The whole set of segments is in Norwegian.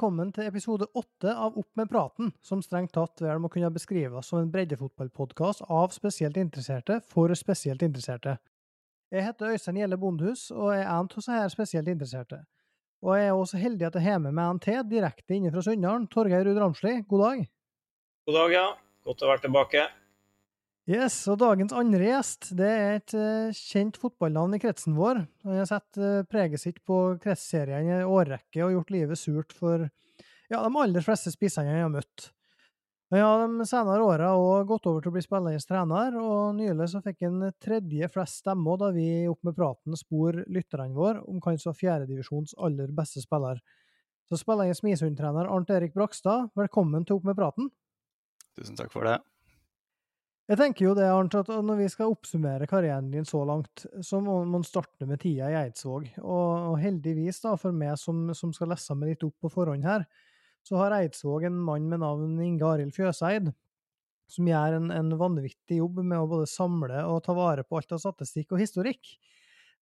velkommen til episode åtte av Opp med praten, som strengt tatt vel må kunne beskrives som en breddefotballpodkast av spesielt interesserte for spesielt interesserte. Jeg heter Øystein Gjelle Bondhus, og er en av disse spesielt interesserte. Og jeg er også heldig at jeg har med meg en til, direkte inne fra Sunndalen. Torgeir Ruud Ramsli, god dag. God dag, ja. Godt å være tilbake. Yes, og dagens andre gjest det er et uh, kjent fotballnavn i kretsen vår. Han har sett uh, preget sitt på kretsserien i en årrekke og gjort livet surt for ja, de aller fleste spissene han har møtt. Han har de senere åra òg gått over til å bli spillerens trener, og nylig så fikk han tredje flest stemmer da vi opp med praten spor lytterne våre om hva som var fjerdedivisjons aller beste spiller. Så spillerens Misund-trener Arnt Erik Brakstad, velkommen til Opp med praten. Tusen takk for det. Jeg tenker jo det, Arnt, at når vi skal oppsummere karrieren din så langt, så må man starte med tida i Eidsvåg. Og, heldigvis, da, for meg som, som skal lese meg litt opp på forhånd her, så har Eidsvåg en mann med navn Inge Arild Fjøseid, som gjør en, en, vanvittig jobb med å både samle og ta vare på alt av statistikk og historikk.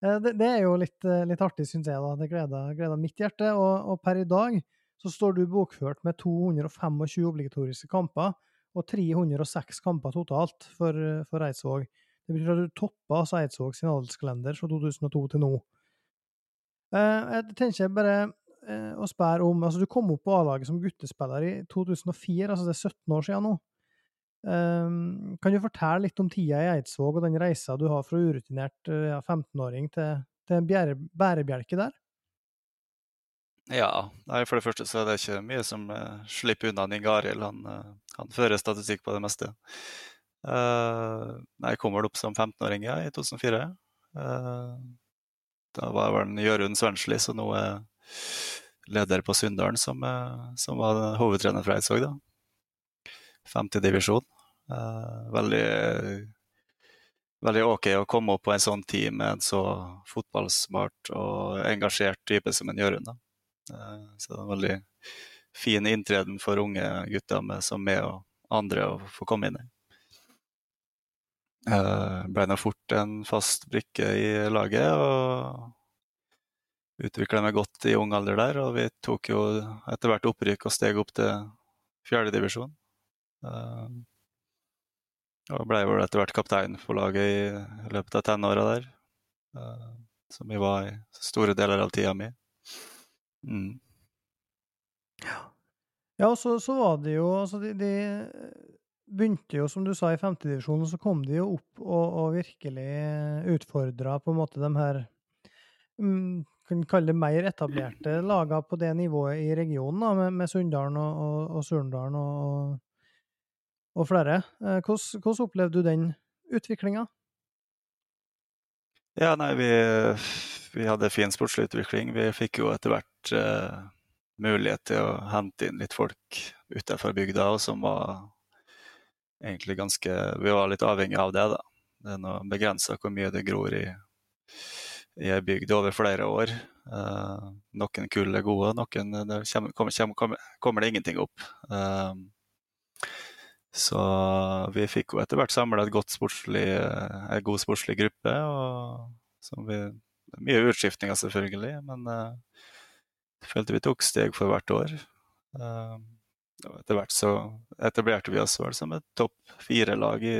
Eh, det, det er jo litt, eh, litt artig, syns jeg. da. Det gleder, gleder mitt hjerte. Og, og per i dag så står du bokført med 225 obligatoriske kamper og 306 kamper totalt for, for Eidsvåg. Det betyr at du topper altså Eidsvåg sin adelskalender fra 2002 til nå. Eh, jeg tenker bare eh, å spørre om altså Du kom opp på A-laget som guttespiller i 2004, altså det er 17 år siden nå. Eh, kan du fortelle litt om tida i Eidsvåg og den reisa du har fra urutinert ja, 15-åring til, til en bærebjelke der? Ja, nei, for det første så er det ikke mye som slipper unna Ningarild. Arild. Han, han, fører statistikk på det meste. Uh, jeg kom vel opp som 15-åring ja, i 2004. da var vel Jørund Svensli, som nå er leder på Sunndalen, som, som, var hovedtrener fra Eidsvåg. da. Femtedivisjon. Uh, veldig veldig ok å komme opp på en sånn tid med en så fotballsmart og engasjert type som en Jørund. Eh, så det er veldig fin inntreden for unge gutter med, som meg og andre å få komme inn i. Eh, ble nå fort en fast brikke i laget og utvikla meg godt i ung alder der. Og vi tok jo etter hvert opprykk og steg opp til fjerdedivisjon. Uh, og ble vel etter hvert kaptein på laget i løpet av tenåra der. Uh, som vi var i store deler av tida mi. Mm. Ja. Ja, og så, så var det jo Altså, de, de, begynte jo, som du sa, i femtedivisjon, og så kom de jo opp og, og virkelig utfordra på en måte de her um, kan kalle det mer etablerte lagene på det nivået i regionen, da, med, med Sunndalen og, og, og Surndalen og, og, flere. Eh, hvordan, hvordan opplevde du den utviklinga? Ja, nei, vi vi hadde fin sportslig utvikling. Vi fikk jo etter hvert eh, mulighet til å hente inn litt folk utenfor bygda, og som var egentlig ganske Vi var litt avhengig av det, da. Det er noe begrensa hvor mye det gror i, ei bygd over flere år. Eh, noen kull er gode, noen det kommer, kommer, kommer, kommer, det ingenting opp. Eh, så vi fikk jo etter hvert samla en god sportslig gruppe, og vi mye utskiftninger, selvfølgelig, men uh, følte vi tok steg for hvert år. og etter hvert så etablerte vi oss vel som et topp fire-lag i,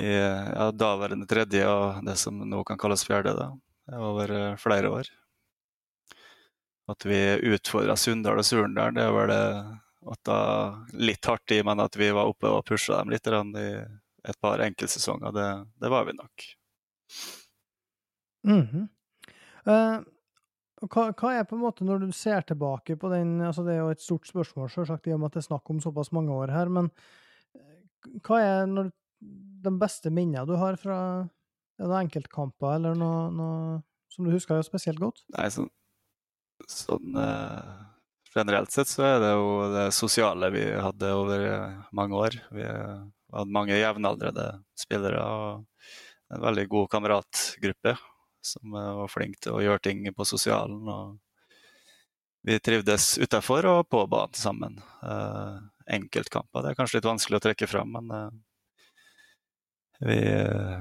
i ja, daværende tredje og det som nå kan kalles fjerde, da, over uh, flere år. At vi utfordra Sunndal og Surndal, det var det at da litt hardt i, men at vi var oppe og pusha dem litt i et par enkeltsesonger, det, det var vi nok. Mm -hmm. uh, hva, hva, er på en måte, når du ser tilbake på den altså Det er jo et stort spørsmål, selvsagt, i og med at det er snakk om såpass mange år her, men eh, hva er når, de beste minnene du har fra noen enkeltkamper, eller noe, noe, som du husker spesielt godt? Nei, sånn, sånn uh, Generelt sett så er det jo det sosiale vi hadde over mange år. Vi hadde mange jevnaldrende spillere og en veldig god kameratgruppe som var flink til å gjøre ting på sosialen. Vi trivdes utafor og på banen sammen. Uh, enkeltkamper det er kanskje litt vanskelig å trekke fram, men uh, vi, uh,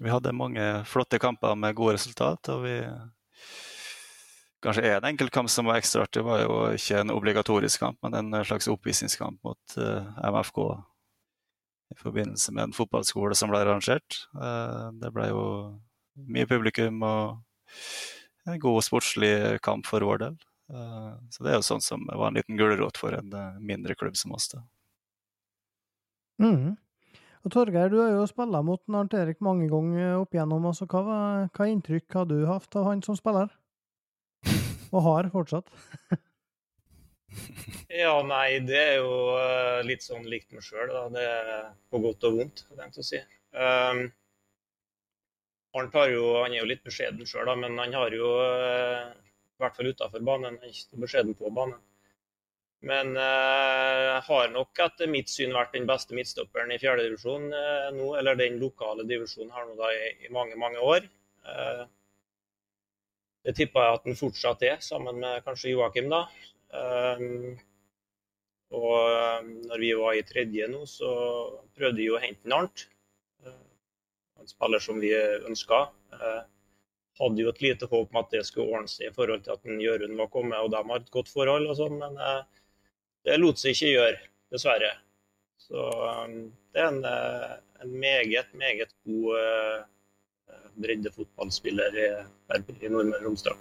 vi hadde mange flotte kamper med gode resultat. og vi kanskje én enkeltkamp som var ekstra artig, var jo ikke en obligatorisk kamp, men en slags oppvisningskamp mot MFK i forbindelse med en fotballskole som ble arrangert. Det ble jo mye publikum og en god sportslig kamp for vår del. Uh, så det er jo sånn som var en liten gulrot for en mindre klubb som oss. da. Mm. Og Torgeir, du har jo spilt mot Arnt Erik mange ganger opp igjennom. Altså, hva, hva inntrykk har du hatt av han som spiller? Og har fortsatt? ja, nei, det er jo uh, litt sånn likt meg sjøl. Det er på godt og vondt, tenkt å si. Um, Arnt har jo, han er jo litt beskjeden sjøl, men han har jo, uh, i hvert fall utafor banen, han er ikke beskjeden på banen. Men uh, har nok etter mitt syn vært den beste midtstopperen i fjerdedivisjon uh, nå, eller den lokale divisjonen her nå da i, i mange, mange år. Uh, det tipper jeg at han fortsatt er, sammen med kanskje Joakim, da. Um, og når vi var i tredje nå, så prøvde vi å hente Arnt. Spiller som vi ønska. Hadde jo et lite håp om at det skulle ordne seg i forhold til at Jørund var kommet og de har et godt forhold og sånn, men det lot seg ikke gjøre, dessverre. Så um, det er en, eh, en meget, meget god breddefotballspiller i, i Nordmøre og Romsdal.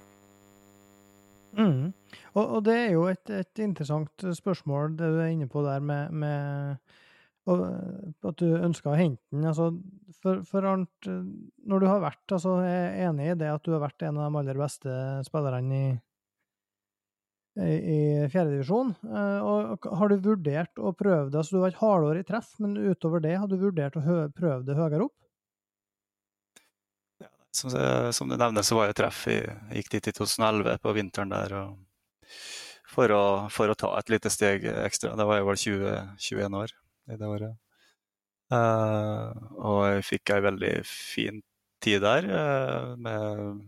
Mm. Og, og, det er jo et, et, interessant spørsmål, det du er inne på der med, med at du ønsker å hente den. Altså, for, for Arnt, når du har vært altså, Jeg er enig i det at du har vært en av de aller beste spillerne i, i fjerdedivisjon. Eh, og har du vurdert å prøve det? Altså, du var et halvår i treff, men utover det, har du vurdert å prøve det høyere opp? Som, som, du nevner, så var jeg treff i gikk dit i 2011 på vinteren der. For å, for, å, ta et lite steg ekstra. Da var jeg vel 20, 21 år i det året. Uh, og jeg fikk ei veldig fin tid der, uh, med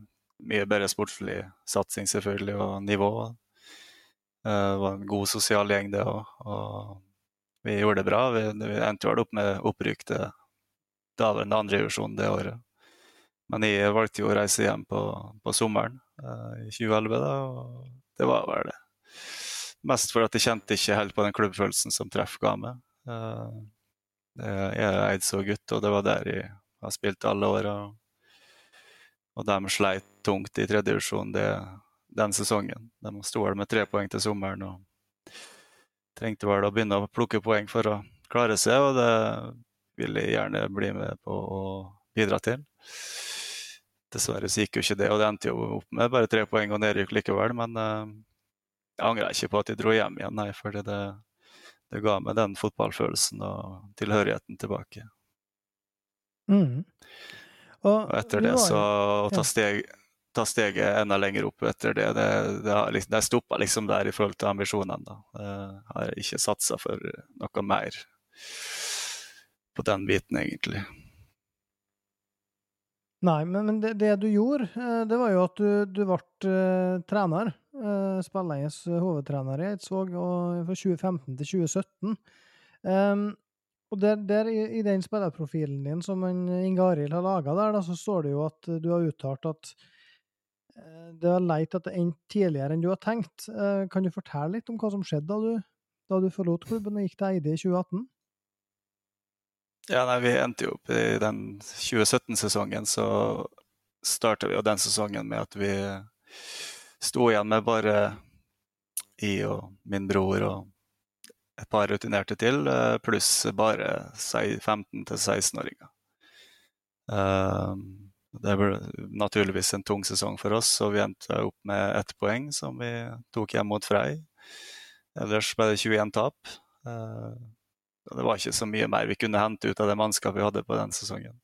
mye bedre sportslig satsing selvfølgelig, og nivå. Eh, det var en god sosial gjeng, det òg. Og vi gjorde det bra. Vi, vi endte vel opp med opprykk til daværende andrevisjon det året. Men jeg valgte jo å reise hjem på, på sommeren eh, i 2011, da, og det var vel det. Mest fordi jeg kjente ikke helt på den klubbfølelsen som treff ga meg. Eh, jeg er Eidsvåg-gutt, og det var der jeg har spilt alle år. Og, og de sleit tungt i tredjedivisjon. Den sesongen. De sto vel med tre poeng til sommeren og trengte vel å begynne å plukke poeng for å klare seg, og det vil jeg gjerne bli med på å bidra til. Dessverre så gikk jo ikke det, og det endte jo opp med bare tre poeng og nedrykk likevel. Men uh, jeg angrer ikke på at jeg dro hjem igjen, nei, fordi det, det ga meg den fotballfølelsen og tilhørigheten tilbake. Mm. Og, og, etter det så å ta steg ta steget enda lenger opp etter det. Det, det, har, liksom, det stoppa liksom der i forhold til ambisjonene. da. Jeg har ikke satsa for noe mer på den biten, egentlig. Nei, men, men det, det, du gjorde, eh, det var jo at du, du ble uh, trener. Uh, Spillernes hovedtrener i Eidsvåg fra 2015 til 2017. Um, og der, der i, i, den spillerprofilen din som Inge Arild har laga der, så står det jo at du har uttalt at Eh, det var leit at det endte tidligere enn du har tenkt. Eh, kan du fortelle litt om hva som skjedde da du, da du forlot klubben og gikk til Eide i 2018? Ja, nei, Vi endte jo opp i den 2017-sesongen, så starta vi jo den sesongen med at vi sto igjen med bare I og min bror og et par rutinerte til, eh, pluss bare 15-16-åringer. Um, det ble naturligvis en tung sesong for oss, og vi endte opp med ett poeng som vi tok hjem mot Frei. Ellers ble det 21 tap. Eh, det var ikke så mye mer vi kunne hente ut av det mannskapet vi hadde på den sesongen.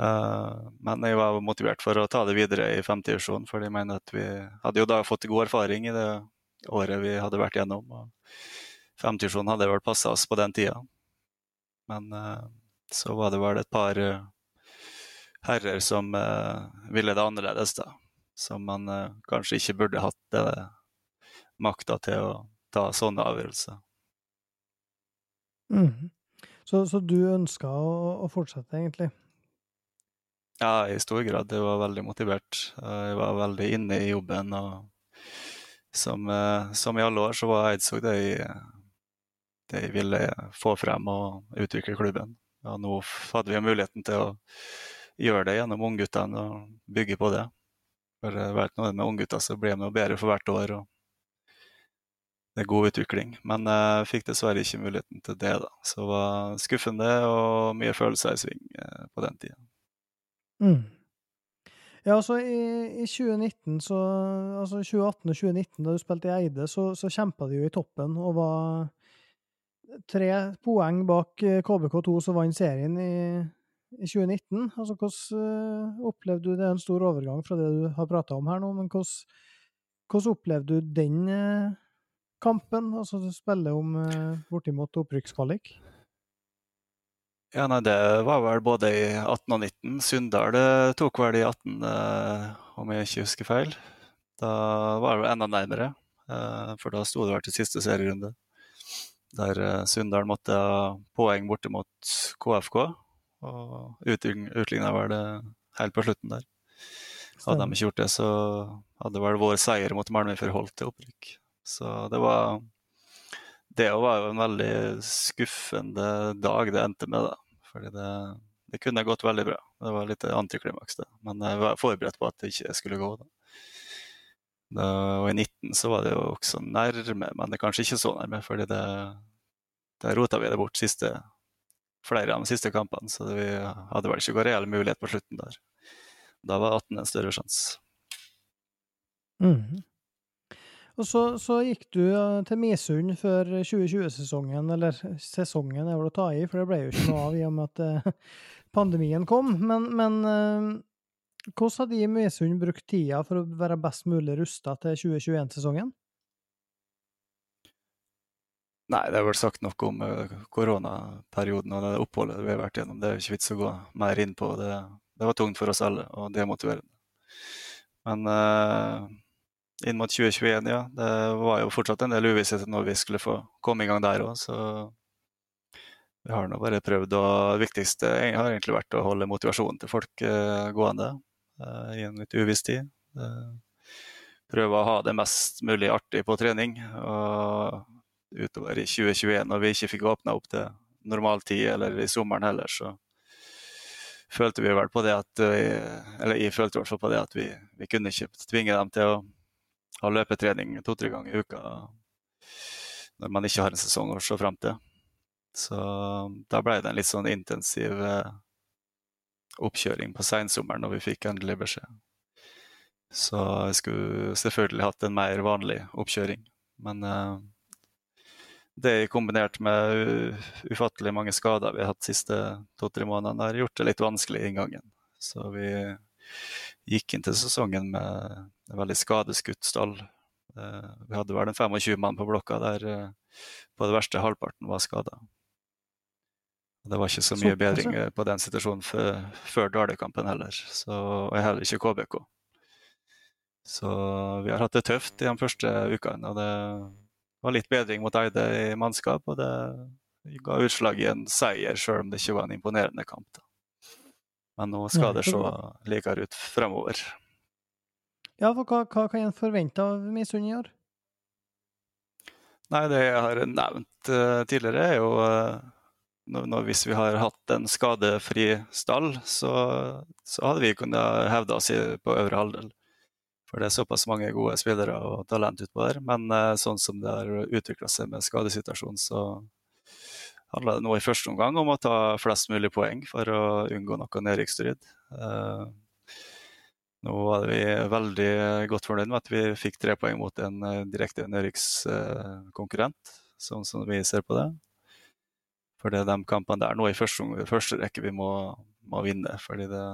Uh, men jeg var motivert for å ta det videre i femtedivisjon, for jeg mener at vi hadde jo da fått god erfaring i det året vi hadde vært gjennom. og Femtedivisjon hadde vel passa oss på den tida. Men uh, så var det vel et par herrer som ville det annerledes, da. Som man kanskje ikke burde hatt makta til å ta sånne avgjørelser. Mm. Så, så, du ønska å, å, fortsette, egentlig? Ja, i stor grad. Jeg var veldig motivert. Jeg var veldig inne i jobben. og Som, eh, som i alle år så var Eidsvåg det jeg, det jeg ville få frem og utvikle klubben. Ja, nå hadde vi muligheten til å gjøre det gjennom ungguttene og bygge på det. For jeg vet noe med unggutter så blir de bedre for hvert år. og det er god utvikling. Men jeg fikk dessverre ikke muligheten til det. da. Så det var skuffende og mye følelser i sving eh, på den tida. Mm. Ja, altså i, i 2019, så, altså 2018 og 2019, da du spilte i Eide, så, så kjempa de jo i toppen og var tre poeng bak eh, KBK2 som vant serien i, i 2019. Altså, hvordan uh, opplevde du Det er en stor overgang fra det du har prata om her nå, men hvordan, opplevde du den kampen? Altså, du spiller om uh, bortimot opprykkskvalik? Ja, nei, Det var vel både i 18 og 19. Sunndal tok vel i 18, om jeg ikke husker feil. Da var det enda nærmere, for da sto det vel til siste serierunde der Sunndal måtte ha poeng borte mot KFK. Og utligna vel det helt på slutten der. Hadde de ikke gjort det, så hadde vel vår seier mot Malmö forholdt til opprykk. Så det var Det var jo en veldig skuffende dag det endte med, da. Fordi det, det kunne gått veldig bra. Det var litt antiklimaks, det. Men jeg var forberedt på at det ikke skulle gå. da. Da, og i 19 så var det jo også nærme, men det er kanskje ikke så nærme, fordi det, det rota vi det bort siste, flere av de siste kampene. Så vi hadde vel ikke noen reell mulighet på slutten der. Da var 18 en større sjanse. Mm. Og så, så, gikk du til Misund før 2020-sesongen, eller sesongen er vel å ta i, for det ble jo ikke noe av i og med at eh, pandemien kom. Men, men eh, hvordan har de i Misund brukt tida for å være best mulig rusta til 2021-sesongen? Nei, det er vel sagt noe om uh, koronaperioden og det oppholdet vi har vært gjennom. Det er ikke vits å gå mer inn på. Det, det var tungt for oss alle og demotiverende. Men uh, inn mot 2021, ja. Det var jo fortsatt en del uvisshet når vi skulle få komme i gang der òg, så vi har nå bare prøvd. Og det viktigste har egentlig vært å holde motivasjonen til folk uh, gående i en litt uviss tid. prøve å ha det mest mulig artig på trening. og utover i 2021, når vi ikke fikk åpna opp til normaltid, eller i sommeren heller, så følte vi vel på det at Eller jeg følte i hvert fall på det at vi, vi kunne ikke tvinge dem til å ha løpetrening to-tre ganger i uka når man ikke har en sesong å se fram til. Så da ble det en litt sånn intensiv eh, oppkjøring på seinsommeren når vi fikk endelig beskjed. Så jeg skulle selvfølgelig hatt en mer vanlig oppkjøring. Men uh, det kombinert med ufattelig mange skader vi har hatt de siste to-tre månedene, har gjort det litt vanskelig i inngangen. Så vi gikk inn til sesongen med en veldig skadeskutt stall. Eh, vi hadde vel en 25 mann på blokka der eh, på det verste halvparten var skada. Det var ikke så mye bedring på den situasjonen før, Dale-kampen heller, så, og heller ikke KBK. Så vi har hatt det tøft i de første ukene. og det det var litt bedring mot Eide i mannskap, og det ga utslag i en seier, sjøl om det ikke var en imponerende kamp. Da. Men nå skal det se likere ut fremover. Ja, for hva, hva kan en forvente av Misund i år? Nei, det jeg har nevnt uh, tidligere, er jo uh, når, hvis vi har hatt en skadefri stall, så, så hadde vi kunnet hevde oss på øvre halvdel. For det er såpass mange gode spillere og talent utpå der. Men uh, sånn som det har utvikla seg med skadesituasjonen, så handler det nå i første omgang om å ta flest mulig poeng for å unngå noe nedrykksstrid. Eh, nå var vi veldig godt fornøyd med at vi fikk tre poeng mot en eh, direkte nedrykkskonkurrent, sånn som vi ser på det. For det er de kampene der nå i første, første rekke vi må, må vinne. fordi det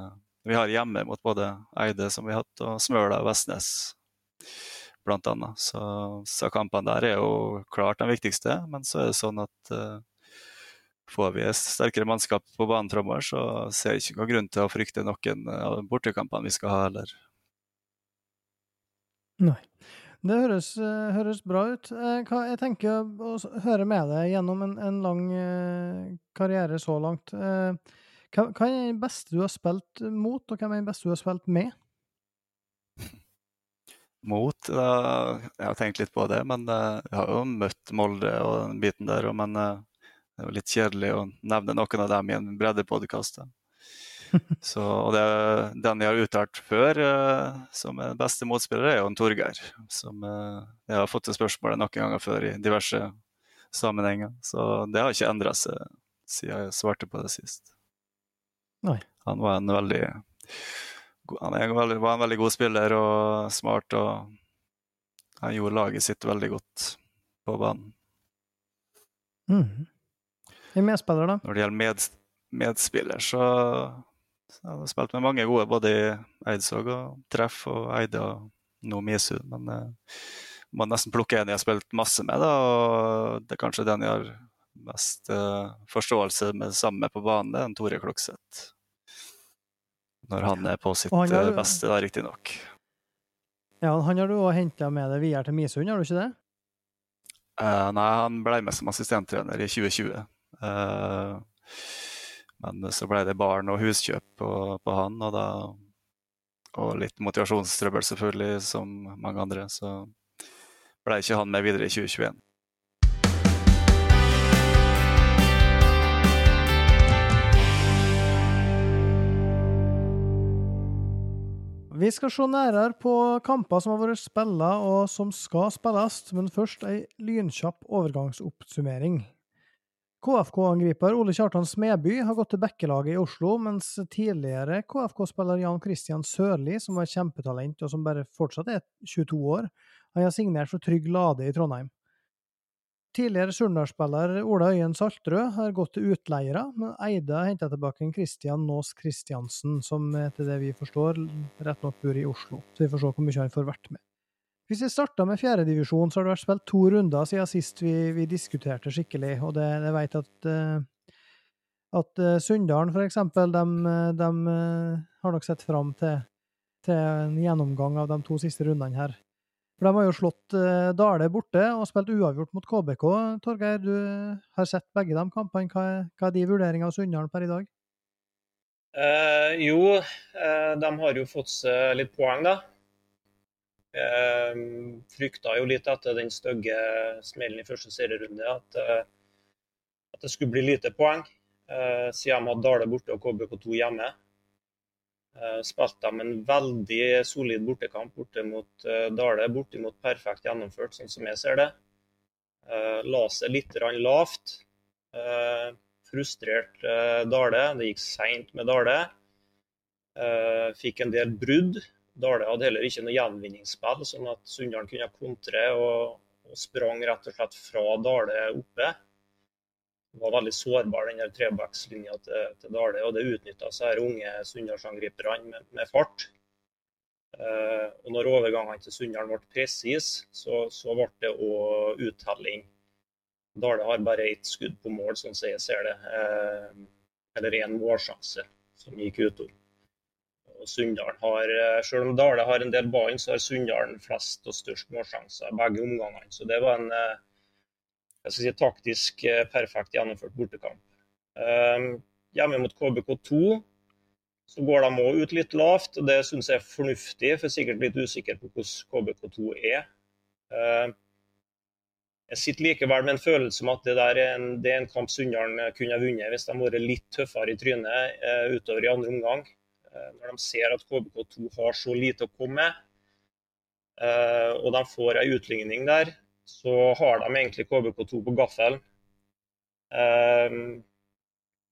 vi har hjemme mot både Eide, som vi har hatt, og Smøla og Vestnes bl.a. Så, så kampene der er jo klart de viktigste, men så er det sånn at uh, får vi sterkere mannskap på banen framover, så ser jeg ikke noen grunn til å frykte noen av bortekampene vi skal ha heller. Nei. Det høres, uh, høres bra ut. Uh, jeg tenker å høre med deg gjennom en, en lang karriere så langt. Hva, hva er den beste du har spilt mot, og hvem er den beste du har spilt med? Mot da, Jeg har tenkt litt på det, men eh, jeg har jo møtt Molde og den biten der. og- Men eh, det er jo litt kjedelig å nevne noen av dem i en breddepodkast. Så, og det, den jeg har uttalt før eh, som er beste motspiller, er jo en Torgeir. Som eh, jeg har fått det spørsmålet noen ganger før i diverse sammenhenger. Så det har ikke endra seg siden jeg svarte på det sist. Nei. Han var en veldig han en veldig, var en veldig god spiller og smart, og han gjorde laget sitt veldig godt på banen. Mhm. En medspiller, da? Når det gjelder med, medspiller, så, så har jeg spilt med mange gode, både i Eidsvåg og Treff og Eide og nå Misud. Men eh, må nesten plukke en jeg har spilt masse med, da, og det er kanskje den jeg har mest eh, forståelse med sammen med på banen, det er en Tore Klokseth. Når han er på sitt har eh, beste, da, riktignok. Ja, han har du òg henta med deg videre til Misund, har du ikke det? Eh, nei, han ble med som assistenttrener i 2020. Eh, men så ble det barn og huskjøp på, på han, og, da, og litt motivasjonstrøbbel selvfølgelig, som mange andre. Så ble ikke han med videre i 2021. Vi skal se nærmere på kamper som har vært spilt og som skal spilles, men først ei lynkjapp overgangsoppsummering. KFK-angriper Ole Kjartan Smeby har gått til Bekkelaget i Oslo, mens tidligere KFK-spiller Jan Christian Sørli, som var et kjempetalent og som bare fortsatt er 22 år, han har signert for Trygg Lade i Trondheim. Tidligere Surnadal-spiller Ola Øyen Saltrød har gått til utleiere, men Eide har henta tilbake en Christian Nås Christiansen, som etter det vi forstår, rett nok bor i Oslo. Så vi får se hvor mye han får vært med. Hvis vi starter med fjerdedivisjon, så har det vært spilt to runder siden sist vi, vi diskuterte skikkelig, og det, jeg vet at eh, at eh, Sunndalen, for eksempel, de, de eh, har nok sett fram til, til en gjennomgang av de to siste rundene her. For de har jo slått Dale borte og spilt uavgjort mot KBK. Torgeir, du har sett begge de kampene. Hva er, hva er de vurderingene av Sunndalen per i dag? Eh, jo, de har jo fått seg litt poeng, da. Eh, frykta jo litt etter den stygge smellen i første serierunde at, eh, at det skulle bli lite poeng. Eh, siden de hadde Dale borte og KBK2 hjemme. Eh, spilte de en veldig solid bortekamp borte mot eh, Dale. Bortimot perfekt gjennomført, sånn som jeg ser det. Eh, la seg litt lavt. Eh, frustrert eh, Dale. Det gikk seint med Dale. Eh, fikk en del brudd. Dale hadde heller ikke noe gjenvinningsspill, sånn at Sunndalen kunne kontre og, og sprang rett og slett fra Dale oppe. Det Var veldig sårbar, den der trebackslinja til, til Dale, og det utnytta her unge Sunndalsangriperne med, med fart. Uh, og når overgangene til Sunndalen ble presise, så, så ble det òg uttelling. Dale har bare ett skudd på mål, sånn som jeg ser det. Uh, eller én målsjanse som gikk utom. Og Sunndalen har, eh, Selv om Dale har en del ballen, så har Sunndalen flest og størst målsjanser begge omgangene. Så det var en eh, jeg skal si, taktisk eh, perfekt gjennomført bortekamp. Eh, hjemme mot KBK2 så går de òg ut litt lavt, og det syns jeg er fornuftig, for sikkert litt usikker på hvordan KBK2 er. Eh, jeg sitter likevel med en følelse om at det, er en, det er en kamp Sunndalen kunne ha vunnet hvis de hadde vært litt tøffere i trynet utover i andre omgang. Eh, når de ser at KBK2 har så lite å komme med, eh, og de får ei utligning der, så har de egentlig KBK2 på gaffelen. Eh,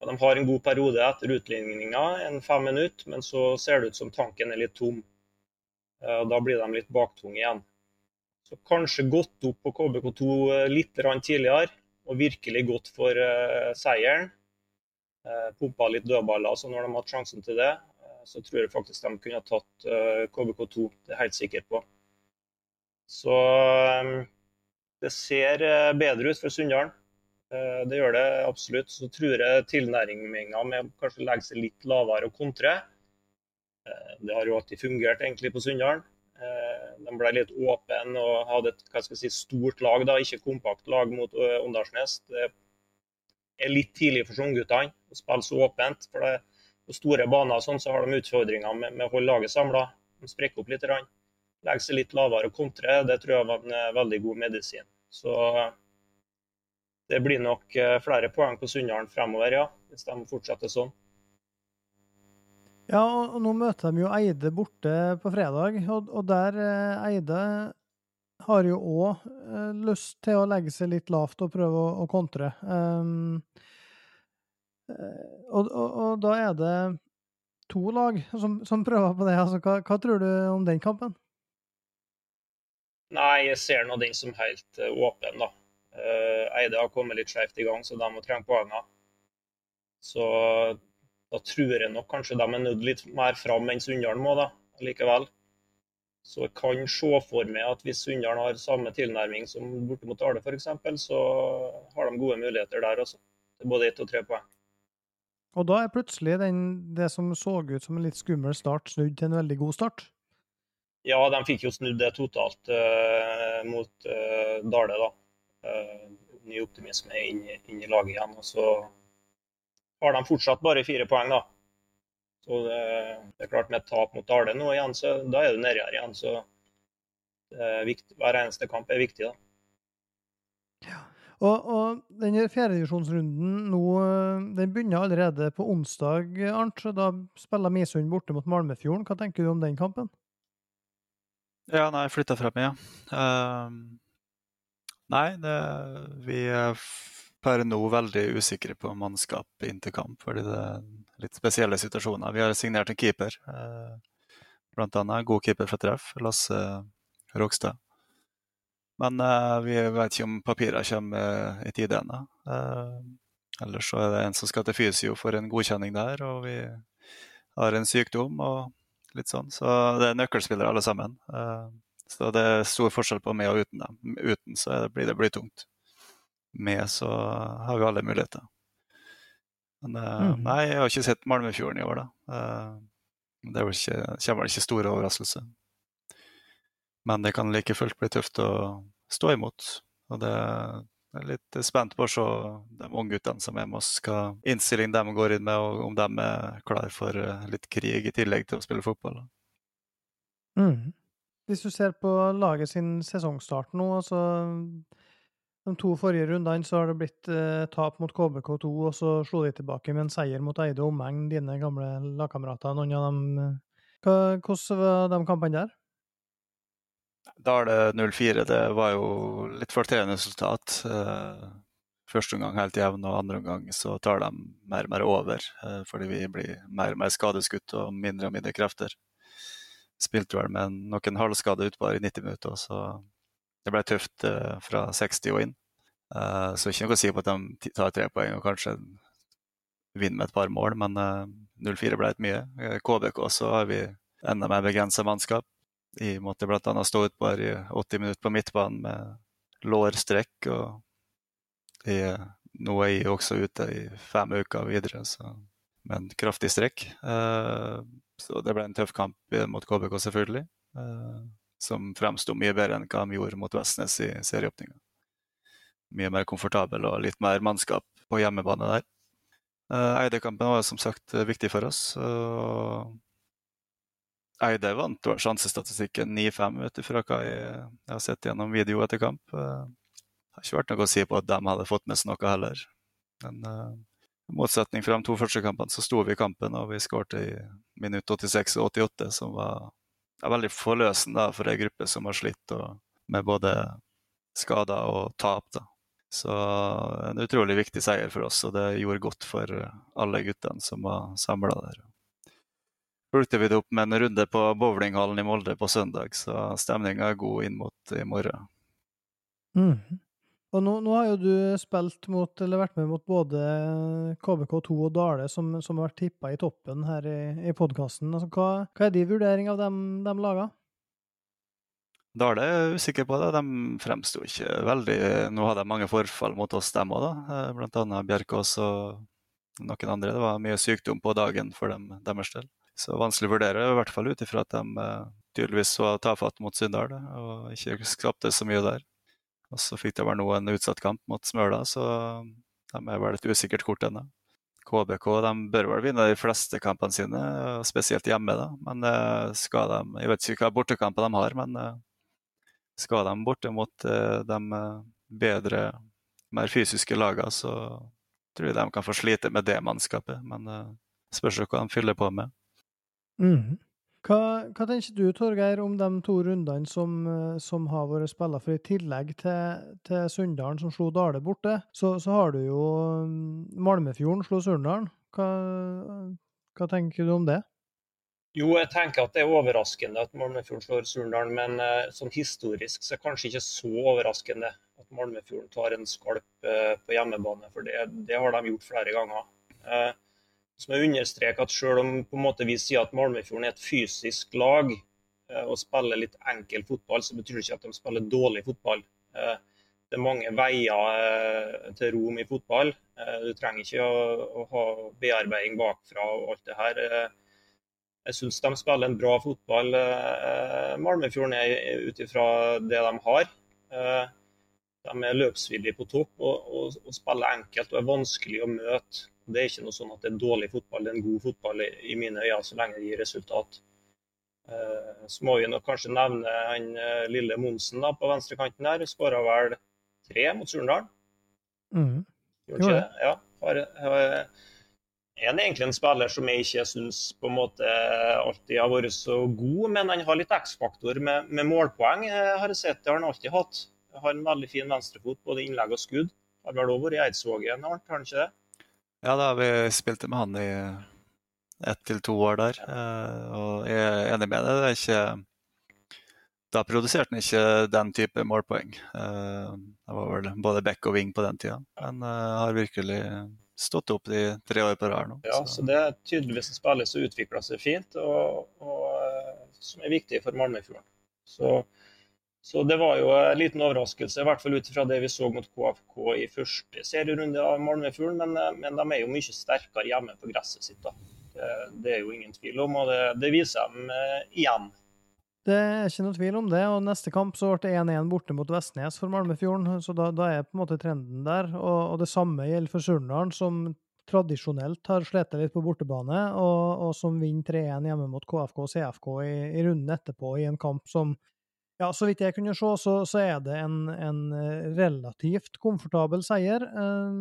de har en god periode etter utligninga, en fem minutter, men så ser det ut som tanken er litt tom. Da blir de litt baktunge igjen. Så kanskje gått opp på KBK2 litt tidligere og virkelig gått for seieren. Pumpa litt dødballer, altså når de har hatt sjansen til det, så tror jeg faktisk de kunne ha tatt eh, KBK2. Det er jeg helt sikker på. Så eh, det ser eh, bedre ut for Sunndalen. Det gjør det absolutt. Så tror jeg tilnærminga med å kanskje legge seg litt lavere og kontre, det har jo alltid fungert egentlig på Sunndalen. De ble litt åpne og hadde et hva skal jeg si, stort lag, da, ikke kompakt lag mot Åndalsnes. Det er litt tidlig for Sogndguttene å spille så åpent. for det, på store baner sånn, så har de utfordringer med, med å holde laget samla. De sprekker opp litt. Rann. Legge seg litt lavere og kontre. Det tror jeg var en eh, veldig god medisin. Så det blir nok eh, flere poeng på Sunndalen fremover, ja. Hvis de fortsetter sånn. Ja, og nå møter de jo Eide borte på fredag, og, og der eh, Eide har jo òg lyst til å legge seg litt lavt og prøve å, å kontre. Um, og, og, og, da er det to lag som, som prøver på det. Altså, hva, hva, tror du om den kampen? Nei, jeg ser nå den som helt uh, åpen, da. Uh, Eide har kommet litt skjevt i gang, så de må trenge poengene. Så da tror jeg nok kanskje de er nødt litt mer fram enn Sunndalen må, da, likevel. Så jeg kan se for meg at hvis Sunndalen har samme tilnærming som borte mot Dale f.eks., så har de gode muligheter der også. Både ett og tre poeng. Og da er plutselig den, det som så ut som en litt skummel start, snudd til en veldig god start? Ja, de fikk jo snudd det totalt uh, mot uh, Dale, da. Uh, ny optimisme inn, inn, i laget igjen. Og så har de fortsatt bare fire poeng, da. Så det, det er klart, med tap mot Dale nå igjen, så da er du nedi her igjen. Så viktig, hver eneste kamp er viktig, da. Ja. Og, og denne fjerdedivisjonsrunden nå, den begynner allerede på onsdag, Arnt. Da spiller Misund borte mot Malmefjorden. Hva tenker du om den kampen? Ja, nei, flytta frem, ja. Uh, nei, det, vi er per nå veldig usikre på mannskap inntil kamp, fordi det er litt spesielle situasjoner. Vi har signert en keeper, uh, blant annet god keeper fra treff, Lasse Rogstad. Men uh, vi vet ikke om papirene kommer i tide ennå. Uh, ellers så er det en som skal til fysio for en godkjenning der, og vi har en sykdom og litt sånn. Så det er nøkkelspillere alle sammen. Så det er stor forskjell på med og uten dem. Uten så det, blir det blytungt. Med så har vi alle muligheter. Men mm. nei, jeg har ikke sett Malmefjorden i år, da. det ikke, kommer vel ikke stor overraskelse. Men det kan like fullt bli tøft å stå imot. Og det er litt spent på å se de ungguttene som er med oss, hva innstilling de går inn med, og om de er klar for eh, litt krig i tillegg til å spille fotball. Mm. Hvis du ser på laget sin sesongstart nå, altså de to forrige rundene så har det blitt eh, tap mot KBK2, og så slo de tilbake med en seier mot Eide og omegn, dine gamle lagkamerater. Noen av dem eh, Hvordan var de kampene der? Dale 04 det var jo litt frustrerende resultat. Eh, første omgang helt jevn, og andre omgang så tar de mer og mer over. Eh, fordi vi blir mer og mer skadeskutt og mindre og mindre krefter. Spilte vel med noen halvskade utpå i 90 minutter, så det ble tøft eh, fra 60 og inn. Så ikke noe å si på at de tar tre poeng og kanskje vinner med et par mål, men 0-4 ble litt mye. KBK så har vi enda mer begrensa mannskap. Jeg måtte bl.a. stå ut bare i 80 minutter på midtbanen med lårstrekk. og jeg, Nå er jeg også ute i fem uker videre så, med en kraftig strekk. Eh, så det ble en tøff kamp mot KBK, selvfølgelig. Eh, som fremsto mye bedre enn hva de gjorde mot Vestnes i serieåpninga. Mye mer komfortabel og litt mer mannskap på hjemmebane der. Eh, Eidekampen var som sagt viktig for oss. og Eide vant sjansestatistikken 9-5, ut ifra hva jeg, har sett gjennom video etter kamp. Det har ikke vært noe å si på at de hadde fått med seg noe heller. Men uh, i motsetning fra de to første kampene, så sto vi i kampen, og vi skåret i minutt 86 og 88, som var ja, veldig forløsende for ei gruppe som har slitt og, med både skader og tap. Da. Så en utrolig viktig seier for oss, og det gjorde godt for alle guttene som var samla der fulgte vi det opp med en runde på bowlinghallen i Molde på søndag, så stemninga er god inn mot i morgen. Mm. Og nå, nå, har jo du spilt mot, eller vært med mot både KBK2 og Dale, som, som har vært tippa i toppen her i, i podkasten. Altså, hva, hva, er din vurdering av dem, dem laga? Dale er usikker på det. De fremsto ikke veldig Nå hadde de mange forfall mot oss, dem òg, blant annet Bjerkås og noen andre. Det var mye sykdom på dagen for dem, deres del. Så vanskelig å vurdere, i hvert fall ut ifra at de eh, tydeligvis var tafatte mot Sunndal og ikke skapte så mye der. Og så fikk de vel nå en utsatt kamp mot Smøla, så de er vel et usikkert kort ennå. KBK de bør vel vinne de fleste kampene sine, spesielt hjemme. da. Men eh, skal de Jeg vet ikke hva bortekamper de har, men eh, skal de borte mot eh, de bedre, mer fysiske lagene, så tror jeg de kan få slite med det mannskapet. Men spørs hva de fyller på med. Mm. Hva, hva, tenker du, Torgeir, om de to rundene som, eh, som har vært spilt? For i tillegg til, til Sunndalen, som slo Dale borte, så, så, har du jo mm, Malmefjorden slo Surndalen. Hva, hva, tenker du om det? Jo, jeg tenker at det er overraskende at Malmefjorden slår Surndalen, men uh, sånn historisk så er det kanskje ikke så overraskende at Malmefjorden tar en skalp uh, på hjemmebane, for det, det, har de gjort flere ganger. Uh, som jeg understreker at selv om på en måte vi sier at Malmefjorden er et fysisk lag eh, og spiller litt enkel fotball, så betyr det ikke at de spiller dårlig fotball. Eh, det er mange veier eh, til rom i fotball. Du trenger ikke å, ha bearbeiding bakfra og alt det her. Jeg syns de spiller en bra fotball, Malmefjorden er ut ifra det de har. De er løpsvillige på topp og, og, og spiller enkelt og er vanskelig å møte. Det er ikke noe sånn at det er dårlig fotball, det er en god fotball i mine øyne, så lenge det gir resultat. Eh, så må vi nok kanskje nevne han eh, lille Monsen da, på venstrekanten der. Skåra vel tre mot Surndal. Mm. Gjorde ikke det? Ja. Har, har, er han egentlig en spiller som jeg ikke syns på en måte alltid har vært så god, men han har litt X-faktor med, med, målpoeng. Jeg har sett det har han alltid hatt. Har en veldig fin venstrefot, både innlegg og skudd. Har vel òg vært i Eidsvågen, har han ikke det? Ja, da vi spilte med han i ett til to år der. Eh, og jeg er enig med deg. Det er ikke Da produserte han ikke den type målpoeng. Eh, det var vel både back og wing på den tida. Men har virkelig stått opp de tre år på rad nå. Ja, så. så det er tydeligvis en spiller som utvikler seg fint, og, og som er viktig for Malmöfjorden. Så så det var jo en liten overraskelse, i hvert fall ut fra det vi så mot KFK i første serierunde av Malmefjorden. Men, eh, men, de er jo mye sterkere hjemme på gresset sitt. da. Det, det er jo ingen tvil om, og det, det viser dem uh, igjen. Det er ikke noe tvil om det. og Neste kamp så ble det 1-1 borte mot Vestnes for Malmefjorden. så Da, da er på en måte trenden der. Og, og det samme gjelder for Surnadal, som tradisjonelt har slitt litt på bortebane, og, og som vinner 3-1 hjemme mot KFK og CFK i, i runden etterpå, i en kamp som ja, så vidt jeg kunne se, så, så er det en, en, eh, relativt komfortabel seier. Eh,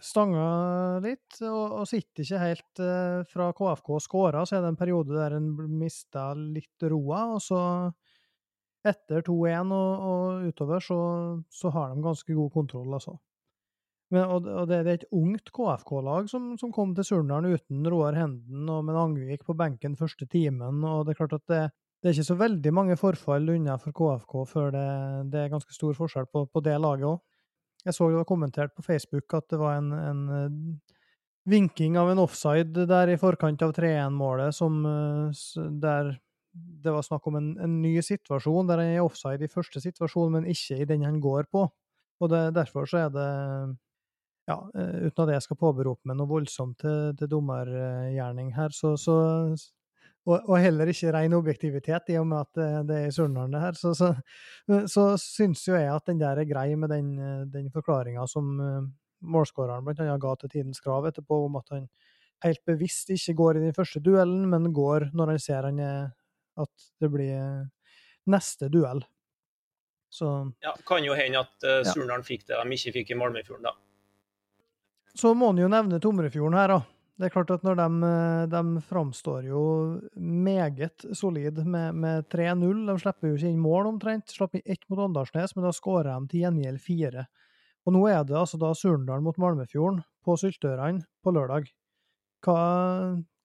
stanga litt, og, og, sitter ikke helt eh, fra KFK skåra, så er det en periode der en mista litt roa, og så etter 2-1 og, og, utover, så, så, har de ganske god kontroll, altså. Men, og, og det, det, er et ungt KFK-lag som, som, kom til Surnadal uten Roar Henden og med Angvik på benken første timen, og det er klart at det, det er ikke så veldig mange forfall unna for KFK før det, det er ganske stor forskjell på, på det laget òg. Jeg så det var kommentert på Facebook at det var en, en uh, vinking av en offside der i forkant av 3-1-målet, som uh, der det var snakk om en, en, ny situasjon, der han er offside i første situasjon, men ikke i den han går på. Og det, derfor så er det ja, uh, uten at jeg skal påberope meg noe voldsomt til, til dommergjerning her, så, så og, og, heller ikke ren objektivitet, i og med at det, er det her, så, så, så syns jo jeg at den der er grei med den, den forklaringa som målskåreren bl.a. ga til Tidens Krav etterpå, om at han helt bevisst ikke går i den første duellen, men går når han ser han er, at det blir neste duell. Så Ja, kan jo hende at uh, Surnadal fikk det de ikke fikk i Malmøyfjorden, da. Så må en jo nevne Tomrefjorden her, da. Det er klart at når de, eh, de framstår jo meget solid med, med 3-0. De slipper jo ikke inn mål omtrent. Slapp inn ett mot Åndalsnes, men da skårer de til gjengjeld fire. Og nå er det altså da Surndal mot Malmefjorden på Syltørene på lørdag. Hva,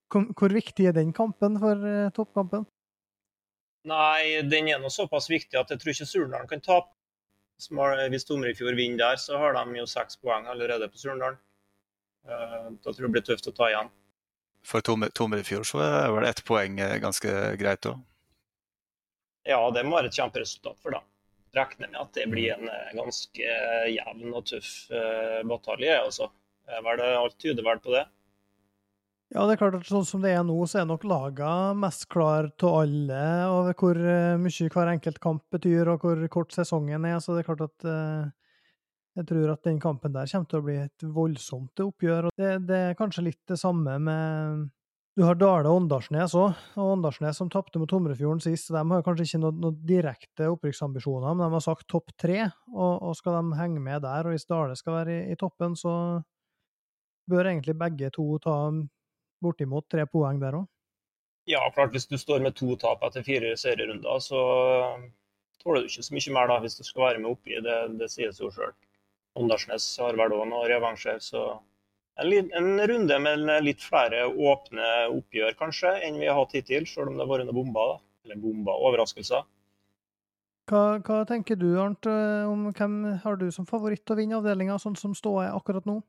hvor viktig er den kampen for uh, toppkampen? Nei, den er nå såpass viktig at jeg tror ikke Surndalen kan tape. Hvis Tomrefjord vinner der, så har de jo seks poeng allerede på Surndalen. Eh, da tror jeg det blir tøft å ta igjen. For Tomer i fjor så er vel ett poeng eh, ganske greit òg? Ja, det må være et kjemperesultat for da. Regner med at det blir en eh, ganske jevn og tøff batalje. Altså. Alt tyder vel på det. Ja, det er klart at sånn som det er nå, så er nok laga mest klar til alle over hvor mye hver enkelt kamp betyr, og hvor kort sesongen er. Så det er klart at Jeg tror at den kampen der kommer til å bli et voldsomt oppgjør. og Det, det er kanskje litt det samme med Du har Dale og Åndalsnes òg, og Åndalsnes som tapte mot Tomrefjorden sist. De har kanskje ikke noen noe direkte opprykksambisjoner, men de har sagt topp tre. Og, og, skal de henge med der, og hvis Dale skal være i, i toppen, så bør egentlig begge to ta bortimot tre poeng der òg. Ja, klart hvis du står med to tap etter fire serierunder, så tåler du ikke så mye mer da, hvis du skal være med oppi. Det, det sies jo sjøl. Åndalsnes har vel òg noen revansjer, så en, en, runde med litt flere åpne oppgjør, kanskje, enn vi har hatt hittil, selv om det har vært noen bomber. Da. Eller bomber, overraskelser. Hva, hva, tenker du, Arnt, om hvem har du som favoritt å vinne avdelinga, sånn som ståa er akkurat nå?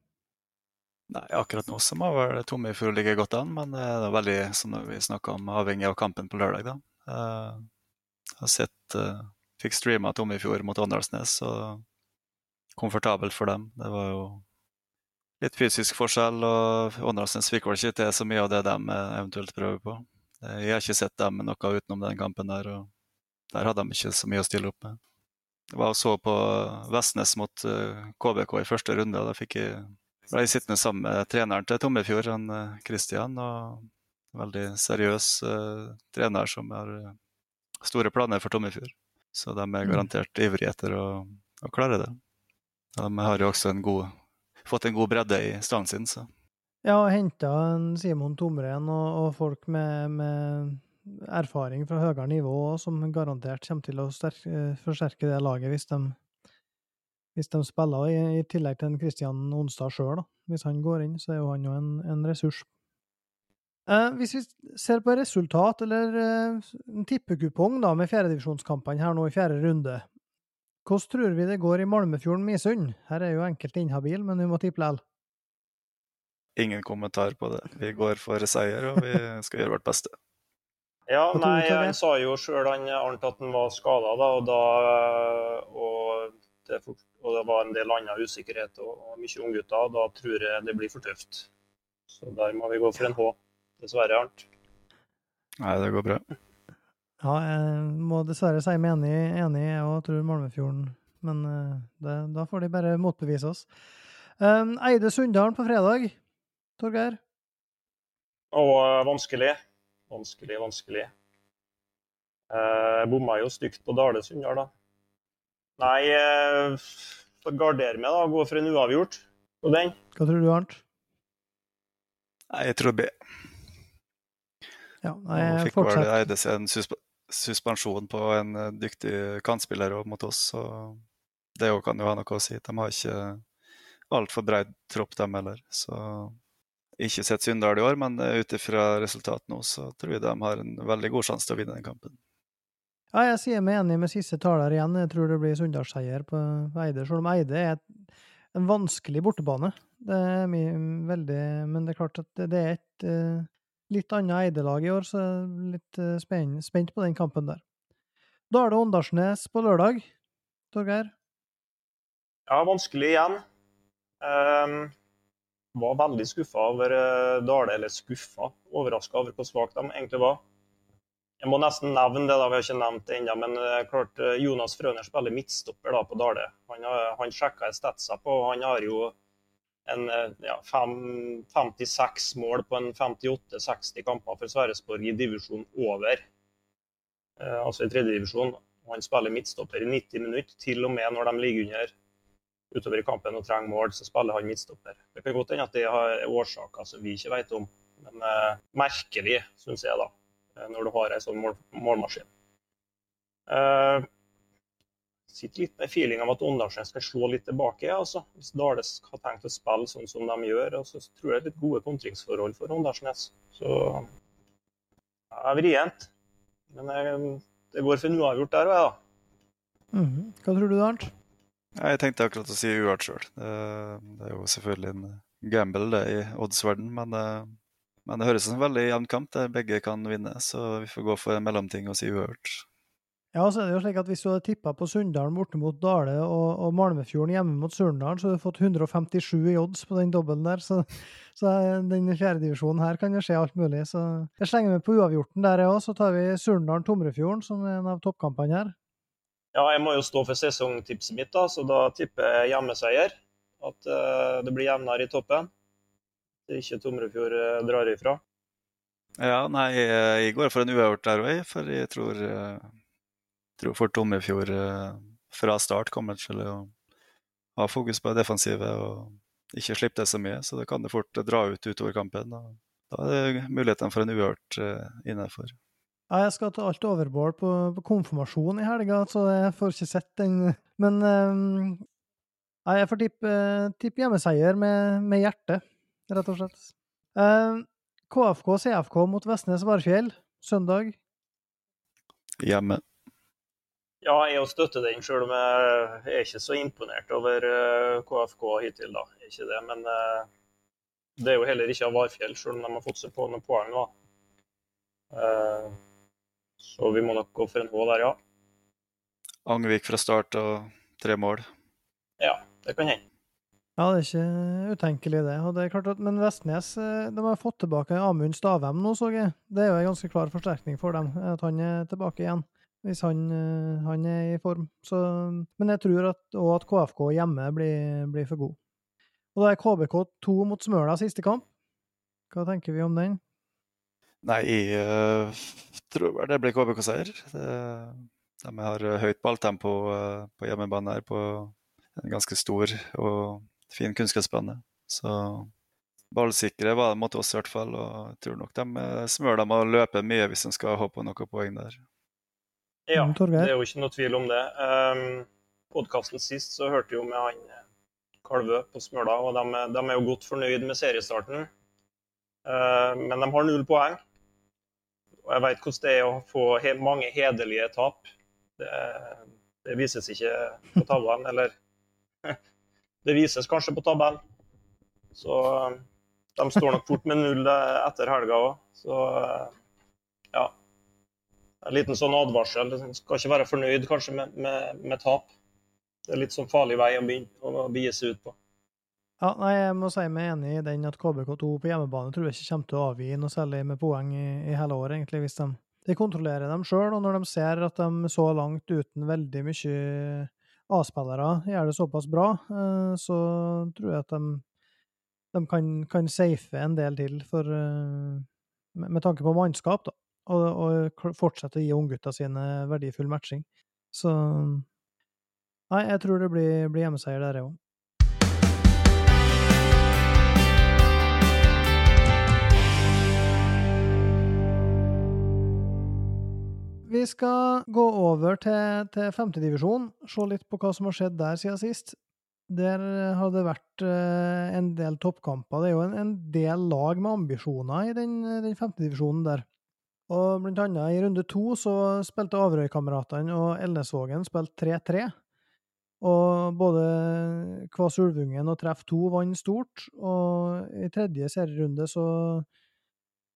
Nei, Akkurat nå så må vel Tommefjord ligge godt an, men det er veldig, som vi snakka om, avhengig av kampen på lørdag. da. Eh, jeg har sett Fikk streama Tommefjord mot Åndalsnes, og komfortabelt for dem. Det var jo litt fysisk forskjell, og Åndalsnes fikk vel ikke til så mye av det de eventuelt prøver på. Jeg har ikke sett dem med noe utenom den kampen der, og der hadde de ikke så mye å stille opp med. Jeg var og så på Vestnes mot KBK eh, i første runde, og da fikk jeg, ble jeg sittende sammen med treneren til Tommefjord, han Kristian, eh, og veldig seriøs uh, trener som har store planer for Tommefjord. Så de er mm. garantert ivrige etter å, å klare det. De har jo også en god fått en god bredde i stallen sin. Så. Ja, henta Simon Tomren og, og folk med, med, erfaring fra høyere nivå som garantert kommer til å sterke, eh, forsterke det laget hvis de, hvis de spiller, i, i tillegg til Kristian Onstad sjøl. Hvis han går inn, så er jo han jo en, en ressurs. Eh, hvis vi ser på resultat, eller eh, en tippekupong da, med fjerdedivisjonskampene her nå i fjerde runde, hvordan tror vi det går i Malmefjorden-Misund? Her er jo enkelte inhabil, men vi må tippe likevel. Ingen kommentar på det. Vi går for seier, og vi skal gjøre vårt beste. Ja, nei, Han sa jo sjøl han Arnt at han var skada, og, og, det, og det var en del annen usikkerhet og, og mye unggutter. Da tror jeg det blir for tøft. Så der må vi gå for en H. Dessverre, Arnt. Nei, det går bra. Ja, jeg må dessverre si meg enig, enig jeg òg tror Malmefjorden. Men eh, det, da får de bare motbevise oss. Um, Eide Sunndalen på fredag, Torgeir? Å, vanskelig. Vanskelig, vanskelig. Jeg uh, bomma jo stygt på Dale Sunndal, da. Nei, uh, får gardere meg, da. Gå for en uavgjort på den. Hva tror du, Arnt? Nei, jeg tror B. Ja, nei, Nå fikk vel Eide seg en suspensjon på en eh, dyktig kantspiller mot oss. Så det kan jo ha noe å si. De har ikke altfor bred tropp, dem heller. Så ikke sett Sunndal i år, men eh, ut ifra resultatet nå, så tror jeg de har en veldig god sjanse til å vinne den kampen. Ja, jeg sier meg enig med siste taler igjen. Jeg tror det blir Sunndalsseier på Eide. Selv om Eide er en vanskelig bortebane. Det er veldig Men det er klart at det er et eh, litt annet Eide-lag i år, så jeg er litt uh, spent, på den kampen der. Da er det Åndalsnes på lørdag. Torgeir? Ja, vanskelig igjen. Um, var veldig skuffa over uh, Dale, eller skuffa, overraska over hvor svake de egentlig var. Jeg må nesten nevne det, da, vi har ikke nevnt det ennå, men uh, klart Jonas Frøner spiller midtstopper da på Dale. Han, har, han sjekka statsa på, han har jo en eh, ja, fem, 56 mål på en 58-60 kamper for Sverresborg i divisjon over. Eh, altså i tredjedivisjon. Han spiller midtstopper i 90 minutter, til og med når de ligger under utover i kampen og trenger mål, så spiller han midtstopper. Det kan godt hende at det er årsaker som vi ikke vet om, men eh, merkelig, syns jeg, da, eh, når du har en sånn mål, målmaskin. Eh, sitter litt med feeling av at Åndalsnes skal slå litt tilbake. Altså. Hvis Dale har tenkt å spille sånn som de gjør, så tror jeg det er litt gode kontringsforhold for Åndalsnes. Så ja, vrient. Men jeg, det går for en uavgjort der òg, da. Mm. Hva tror du, Arnt? Jeg tenkte akkurat å si uart sjøl. Det, det, er jo selvfølgelig en gamble det i oddsverden, men, eh, men det høres ut som en veldig jevn kamp der begge kan vinne. Så vi får gå for en mellomting og si uavgjort. Ja, så er det jo slik at Hvis du hadde tippa på Sunndalen borte mot Dale og, og Malmefjorden hjemme mot Surndalen, så hadde du fått 157 i odds på den dobbelen der. Så, så den fjerdedivisjonen her kan jo skje alt mulig. Så jeg slenger meg på uavgjorten der, jeg òg. Så tar vi Surndalen-Tomrefjorden, som er en av toppkampene her. Ja, jeg må jo stå for sesongtipset mitt, da, så da tipper jeg hjemmeseier. At uh, det blir jevnere i toppen. Det er ikke Tomrefjord uh, drar ifra. Ja, nei, jeg går for en uavgjort der òg, for jeg tror, uh, tror fort Tomrefjord fra start kommer til å ha fokus på defensivet og ikke slippe det så mye. Så da kan det fort dra ut utover kampen. Og da er det muligheten for en uhørt innenfor. Ja, jeg skal ta alt overbål på, på konfirmasjon i helga, så jeg får ikke sett den. Men um, jeg får tippe, tippe hjemmeseier med, med hjertet, rett og slett. Um, KFK CFK mot Vestnes Varfjell søndag. Hjemme. Ja, jeg støtter den, selv om jeg er ikke så imponert over KFK hittil. da, ikke det, Men uh, det er jo heller ikke av Varfjell, selv om de har fått seg på noen poeng. da. Uh, så vi må nok gå for en H der, ja. Angvik fra start og tre mål. Ja, det kan hende. Ja, det er ikke utenkelig, det. Og det er klart at, Men Vestnes eh, de har fått tilbake Amund Stavem nå, så jeg. Det er jo en ganske klar forsterkning for dem, at han er tilbake igjen. Hvis han, eh, han er i form. Så, men jeg tror at, at KFK hjemme blir, blir for god. Og da er KBK2 mot Smøla siste kamp. Hva tenker vi om den? Nei, jeg uh, tror vel det blir KBK-seier. De har høyt balltempo uh, på hjemmebane her på en ganske stor og fin kunstgressbane. Så ballsikre var det mot oss i hvert fall. Og jeg tror nok de Smøla og løper mye hvis de skal ha på noen poeng der. Ja, mm, det er jo ikke noe tvil om det. Um, Podkasten sist så hørte jo med han Kalvø på Smøla, og de, de, er jo godt fornøyd med seriestarten. Uh, men de har null poeng. Og jeg vet hvordan det er å få he mange hederlige tap. Det, det, vises ikke på tabellen, eller Det vises kanskje på tabellen. Så de står nok fort med null etter helga òg. Så ja. En liten sånn advarsel. Skal ikke være fornøyd kanskje med, med, med tap. Det er litt sånn farlig vei å begynne å begi seg ut på. Ja, nei, Jeg må si meg enig i den at KBK2 på hjemmebane tror jeg ikke kommer til å avgi noe særlig med poeng i, i hele året, egentlig, hvis de, de kontrollerer dem sjøl. Og når de ser at de så langt uten veldig mye A-spillere gjør det såpass bra, eh, så tror jeg at de, de kan, kan safe en del til for, eh, med, med tanke på mannskap, da. Og, og fortsette å gi unggutta sine verdifull matching. Så Nei, jeg tror det blir, blir hjemmeseier der, jeg òg. Vi skal gå over til, til femtedivisjon, se litt på hva som har skjedd der siden sist. Der har det vært eh, en del toppkamper. Det er jo en, en del lag med ambisjoner i den, den femtedivisjonen der. Og blant annet i runde to så spilte Averøykameratene og Elnesvågen spilte 3-3. Og både Kvas Ulvungen og Treff 2 vant stort, og i tredje serierunde så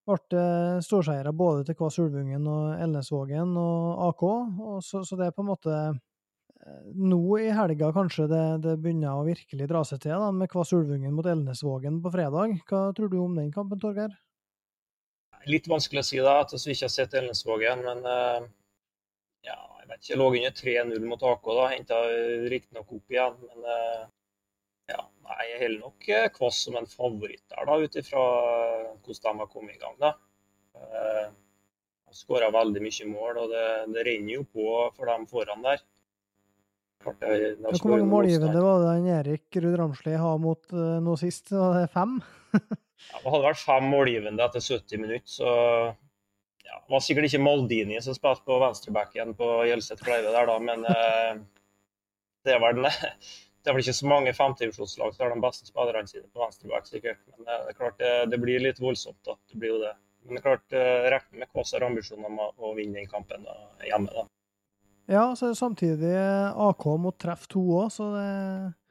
ble det storseiere både til Kvass Ulvungen og Elnesvågen og AK. Og så, så, det er på en måte eh, Nå i helga kanskje det, det begynner å virkelig dra seg til, da, med Kvass Ulvungen mot Elnesvågen på fredag. Hva tror du om den kampen, Torgeir? Litt vanskelig å si da, at vi ikke har sett Ellensvågen. men uh, ja, jeg vet ikke. Jeg lå under 3-0 mot AK, da. Henta riktignok opp igjen, men uh, ja, nei, jeg holder nok eh, Kvass som en favoritt der, da, ut ifra hvordan de har kommet i gang. da. Uh, Skåra veldig mye mål, og det, det, renner jo på for dem foran der. Klart, Hvor mange målgivende var det han Erik Ruud Ramsli har mot uh, nå sist? Var det fem? ja, det hadde vært fem målgivende etter 70 minutter, så ja, Det var sikkert ikke Maldini som spilte på venstrebacken på Gjelset Kleive der, da, men eh, det var vel, det er vel ikke så mange femtedivisjonslag som har de beste spillerne sine på venstreback, sikkert. Men det er klart det, det, blir litt voldsomt. da, det blir jo det. Men det er klart, eh, regner med Kvass har ambisjoner om å vinne den kampen da, hjemme. da. Ja, så er det samtidig AK mot Treff to òg, så det,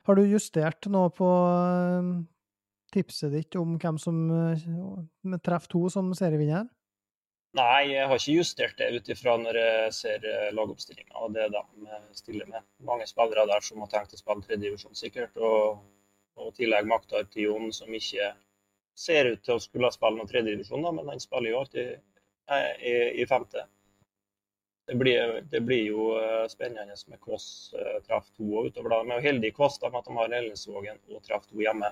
har du justert noe på eh, tipset ditt om hvem som treffer med Treff 2 som serievinner? Nei, jeg har ikke justert det ut ifra når jeg ser eh, lagoppstillinga og det de eh, stiller med. Mange spillere der som har tenkt å spille tredjedivisjon, sikkert. Og, og tillegg Maktar Jon, som ikke ser ut til å skulle spille noen tredjedivisjon, men han spiller jo alltid nei, i, i femte. det blir, det blir jo eh, spennende med uh, treff to og utover. da. De er jo heldige da, med at de har Ellensvågen og treff to hjemme.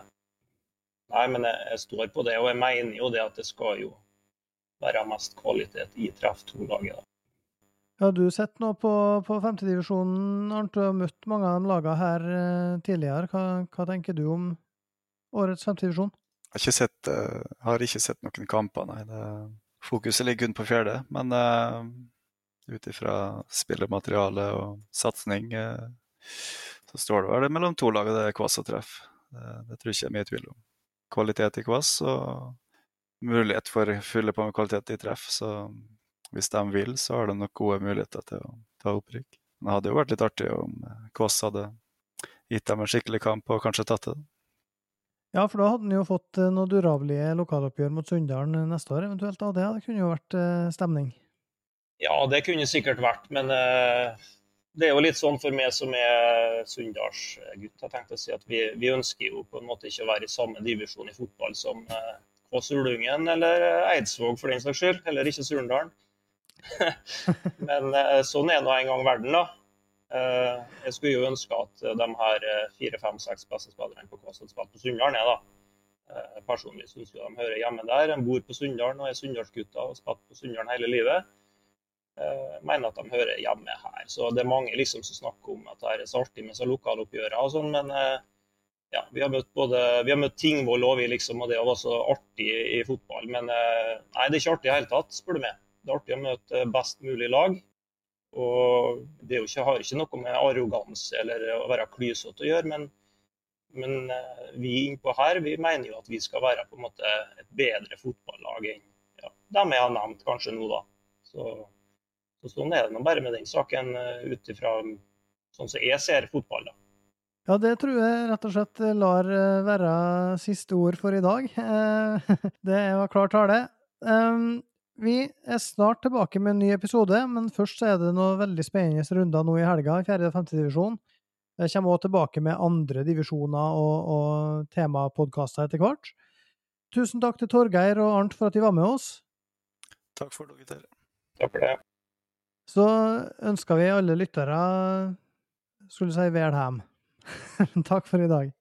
Nei, men jeg, jeg, står på det, og jeg mener jo det at det skal jo være mest kvalitet i treff to-laget. Ja, du sett nå på, på femtedivisjonen, Arnt. Du har møtt mange av de lagene her eh, tidligere. Hva, hva, tenker du om årets femtedivisjon? Jeg har ikke sett, uh, har ikke sett noen kamper, nei. Det, fokuset ligger kun på fjerde. Men uh, ut ifra spillemateriale og satsing, uh, så står det vel mellom to lag, og det er Kvass og treff. Det, det tror jeg ikke jeg er mye tvil om. Kvalitet i Kvass og mulighet for å fylle på med kvalitet i treff. Så hvis de vil, så har de nok gode muligheter til å ta opprykk. Det hadde jo vært litt artig om eh, Kvass hadde gitt dem en skikkelig kamp og kanskje tatt det. Ja, for da hadde han jo fått noen noe durablige lokaloppgjør mot Sunndalen neste år eventuelt. da. Det kunne jo vært eh, stemning? Ja, det kunne sikkert vært, men det er jo litt sånn for meg som er sunndalsgutt. Jeg tenkte å si at vi, vi, ønsker jo på en måte ikke å være i samme divisjon i fotball som Kåss Ulungen eller Eidsvåg for den saks skyld, eller ikke Surndalen. Men eh, sånn er nå en gang verden, da. Eh, jeg skulle jo ønske at de her eh, fire, fem, seks beste spillerne på Kåss hadde spilt på Sunndalen. da. Personlig syns de hører hjemme der. De bor på Sunndalen og er sunndalsgutter og har spilt på Sunndalen hele livet. Jeg mener at de hører hjemme her. Så det er mange liksom som snakker om at det er så artig med lokaloppgjørene og sånn, men ja, vi har møtt både vi har møtt Tingvoll òg, liksom, og det var så artig i fotball. Men nei, det er ikke artig i det hele tatt, spør du meg. Det er artig å møte best mulig lag. Og det ikke, har ikke noe med arroganse eller å være klysete å gjøre, men, men eh, vi innpå her vi mener jo at vi skal være på en måte et bedre fotballag enn ja, dem jeg har nevnt kanskje nå, da. Så, så sånn er det nå bare med den saken eh, ut ifra sånn som jeg ser fotball. da. Ja, det tror jeg rett og slett lar eh, være siste ord for i dag. Det var klar tale. Ehm, vi er snart tilbake med en ny episode, men først så er det noen veldig spennende runder nå i helga i 4. og 5. divisjon. Jeg kommer også tilbake med andre divisjoner og, og temapodkaster etter hvert. Tusen takk til Torgeir og Arnt for at de var med oss. Takk for dere. Takk for det. Så ønsker vi alle lyttere skulle si vel hjem. takk for i dag.